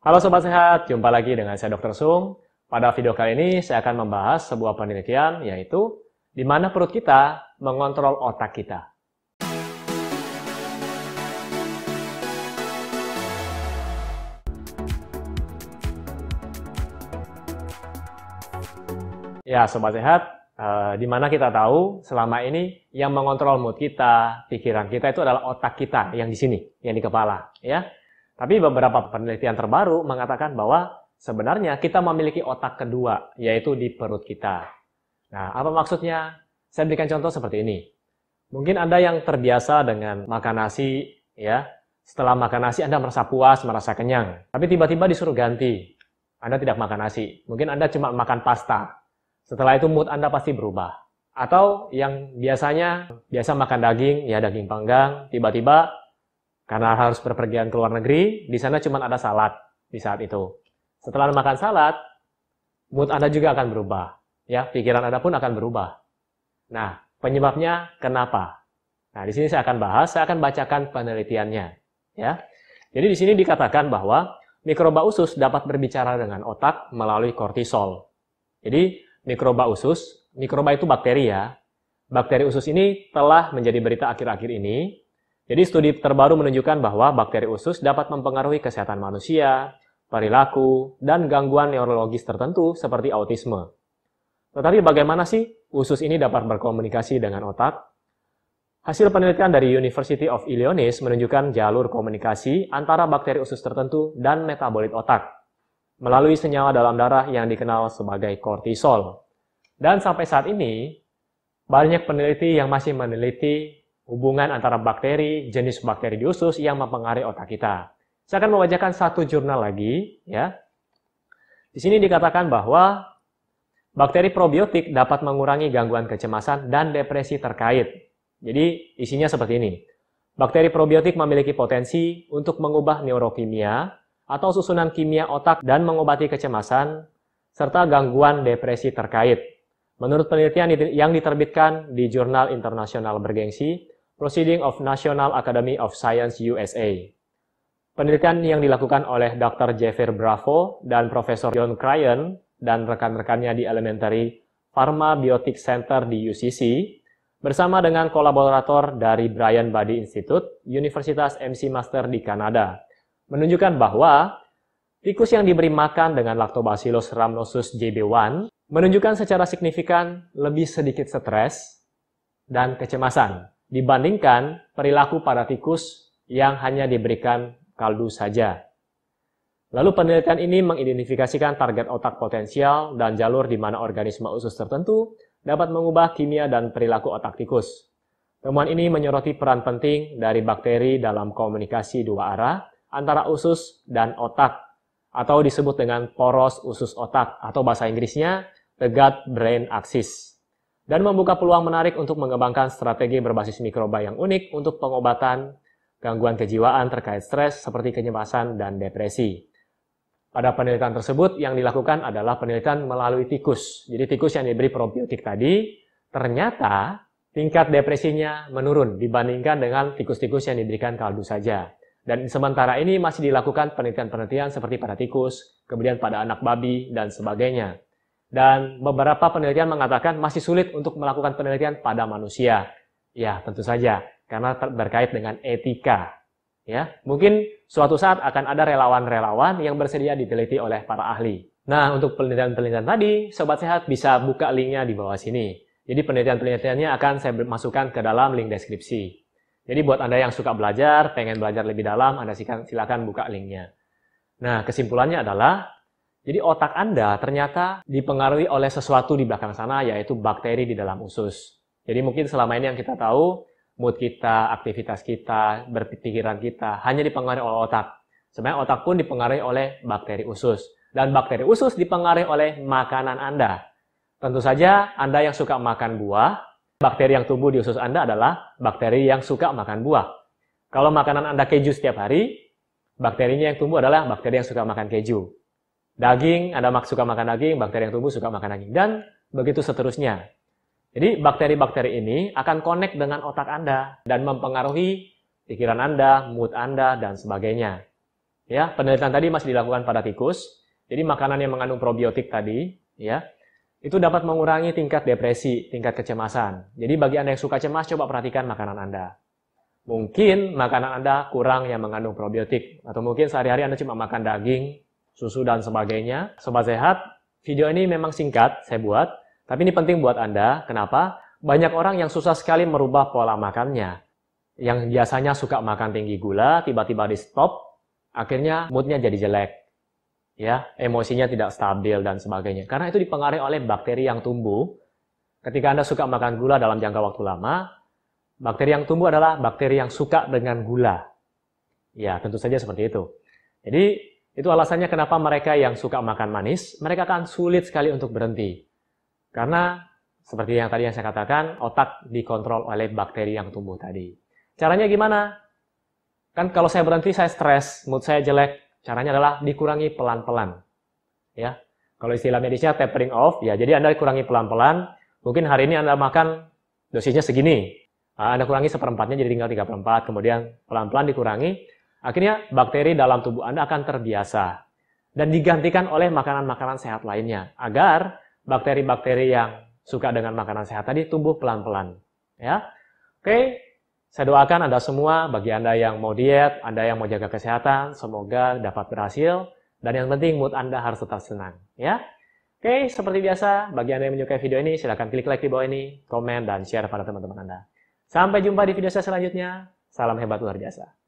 Halo Sobat Sehat, jumpa lagi dengan saya Dr. Sung. Pada video kali ini saya akan membahas sebuah penelitian yaitu di mana perut kita mengontrol otak kita. Ya, Sobat Sehat, eh, di mana kita tahu selama ini yang mengontrol mood kita, pikiran kita itu adalah otak kita yang di sini, yang di kepala. ya. Tapi beberapa penelitian terbaru mengatakan bahwa sebenarnya kita memiliki otak kedua, yaitu di perut kita. Nah, apa maksudnya? Saya berikan contoh seperti ini. Mungkin Anda yang terbiasa dengan makan nasi, ya, setelah makan nasi Anda merasa puas, merasa kenyang. Tapi tiba-tiba disuruh ganti. Anda tidak makan nasi. Mungkin Anda cuma makan pasta. Setelah itu mood Anda pasti berubah. Atau yang biasanya biasa makan daging, ya daging panggang, tiba-tiba karena harus berpergian ke luar negeri, di sana cuma ada salad di saat itu. Setelah makan salad, mood Anda juga akan berubah. Ya, pikiran Anda pun akan berubah. Nah, penyebabnya kenapa? Nah, di sini saya akan bahas, saya akan bacakan penelitiannya. Ya. Jadi di sini dikatakan bahwa mikroba usus dapat berbicara dengan otak melalui kortisol. Jadi mikroba usus, mikroba itu bakteri ya. Bakteri usus ini telah menjadi berita akhir-akhir ini jadi studi terbaru menunjukkan bahwa bakteri usus dapat mempengaruhi kesehatan manusia, perilaku, dan gangguan neurologis tertentu seperti autisme. Tetapi bagaimana sih usus ini dapat berkomunikasi dengan otak? Hasil penelitian dari University of Illinois menunjukkan jalur komunikasi antara bakteri usus tertentu dan metabolit otak melalui senyawa dalam darah yang dikenal sebagai kortisol. Dan sampai saat ini, banyak peneliti yang masih meneliti hubungan antara bakteri, jenis bakteri di usus yang mempengaruhi otak kita. Saya akan membacakan satu jurnal lagi, ya. Di sini dikatakan bahwa bakteri probiotik dapat mengurangi gangguan kecemasan dan depresi terkait. Jadi isinya seperti ini. Bakteri probiotik memiliki potensi untuk mengubah neurokimia atau susunan kimia otak dan mengobati kecemasan serta gangguan depresi terkait. Menurut penelitian yang diterbitkan di jurnal internasional bergengsi, Proceeding of National Academy of Science USA. Penelitian yang dilakukan oleh Dr. Jeffrey Bravo dan Profesor John Cryan dan rekan-rekannya di Elementary Pharma Biotic Center di UCC bersama dengan kolaborator dari Brian Buddy Institute, Universitas MC Master di Kanada, menunjukkan bahwa tikus yang diberi makan dengan Lactobacillus rhamnosus JB1 menunjukkan secara signifikan lebih sedikit stres dan kecemasan dibandingkan perilaku pada tikus yang hanya diberikan kaldu saja. Lalu penelitian ini mengidentifikasikan target otak potensial dan jalur di mana organisme usus tertentu dapat mengubah kimia dan perilaku otak tikus. Temuan ini menyoroti peran penting dari bakteri dalam komunikasi dua arah antara usus dan otak atau disebut dengan poros usus otak atau bahasa Inggrisnya the gut-brain axis dan membuka peluang menarik untuk mengembangkan strategi berbasis mikroba yang unik untuk pengobatan gangguan kejiwaan terkait stres seperti kecemasan dan depresi. Pada penelitian tersebut yang dilakukan adalah penelitian melalui tikus. Jadi tikus yang diberi probiotik tadi ternyata tingkat depresinya menurun dibandingkan dengan tikus-tikus yang diberikan kaldu saja. Dan sementara ini masih dilakukan penelitian-penelitian seperti pada tikus, kemudian pada anak babi, dan sebagainya. Dan beberapa penelitian mengatakan masih sulit untuk melakukan penelitian pada manusia. Ya, tentu saja karena terkait dengan etika. Ya, mungkin suatu saat akan ada relawan-relawan yang bersedia diteliti oleh para ahli. Nah, untuk penelitian-penelitian tadi, sobat sehat bisa buka linknya di bawah sini. Jadi penelitian-penelitiannya akan saya masukkan ke dalam link deskripsi. Jadi buat Anda yang suka belajar, pengen belajar lebih dalam, Anda silakan buka linknya. Nah, kesimpulannya adalah jadi otak Anda ternyata dipengaruhi oleh sesuatu di belakang sana, yaitu bakteri di dalam usus. Jadi mungkin selama ini yang kita tahu, mood kita, aktivitas kita, berpikiran kita, hanya dipengaruhi oleh otak. Sebenarnya otak pun dipengaruhi oleh bakteri usus. Dan bakteri usus dipengaruhi oleh makanan Anda. Tentu saja Anda yang suka makan buah, bakteri yang tumbuh di usus Anda adalah bakteri yang suka makan buah. Kalau makanan Anda keju setiap hari, bakterinya yang tumbuh adalah bakteri yang suka makan keju. Daging, Anda suka makan daging, bakteri yang tumbuh suka makan daging. Dan begitu seterusnya. Jadi bakteri-bakteri ini akan connect dengan otak Anda dan mempengaruhi pikiran Anda, mood Anda, dan sebagainya. Ya, penelitian tadi masih dilakukan pada tikus. Jadi makanan yang mengandung probiotik tadi, ya, itu dapat mengurangi tingkat depresi, tingkat kecemasan. Jadi bagi Anda yang suka cemas, coba perhatikan makanan Anda. Mungkin makanan Anda kurang yang mengandung probiotik, atau mungkin sehari-hari Anda cuma makan daging, susu, dan sebagainya. Sobat sehat, video ini memang singkat, saya buat, tapi ini penting buat Anda. Kenapa? Banyak orang yang susah sekali merubah pola makannya. Yang biasanya suka makan tinggi gula, tiba-tiba di stop, akhirnya moodnya jadi jelek ya emosinya tidak stabil dan sebagainya. Karena itu dipengaruhi oleh bakteri yang tumbuh. Ketika Anda suka makan gula dalam jangka waktu lama, bakteri yang tumbuh adalah bakteri yang suka dengan gula. Ya, tentu saja seperti itu. Jadi, itu alasannya kenapa mereka yang suka makan manis, mereka akan sulit sekali untuk berhenti. Karena, seperti yang tadi yang saya katakan, otak dikontrol oleh bakteri yang tumbuh tadi. Caranya gimana? Kan kalau saya berhenti, saya stres, mood saya jelek, Caranya adalah dikurangi pelan-pelan. Ya. Kalau istilah medisnya tapering off, ya jadi Anda kurangi pelan-pelan. Mungkin hari ini Anda makan dosisnya segini. Ah, Anda kurangi seperempatnya jadi tinggal 3 per 4, kemudian pelan-pelan dikurangi. Akhirnya bakteri dalam tubuh Anda akan terbiasa dan digantikan oleh makanan-makanan sehat lainnya agar bakteri-bakteri yang suka dengan makanan sehat tadi tumbuh pelan-pelan. Ya. Oke, saya doakan Anda semua, bagi Anda yang mau diet, Anda yang mau jaga kesehatan, semoga dapat berhasil. Dan yang penting mood Anda harus tetap senang. Ya, Oke, seperti biasa, bagi Anda yang menyukai video ini, silahkan klik like di bawah ini, komen, dan share pada teman-teman Anda. Sampai jumpa di video saya selanjutnya. Salam hebat luar biasa.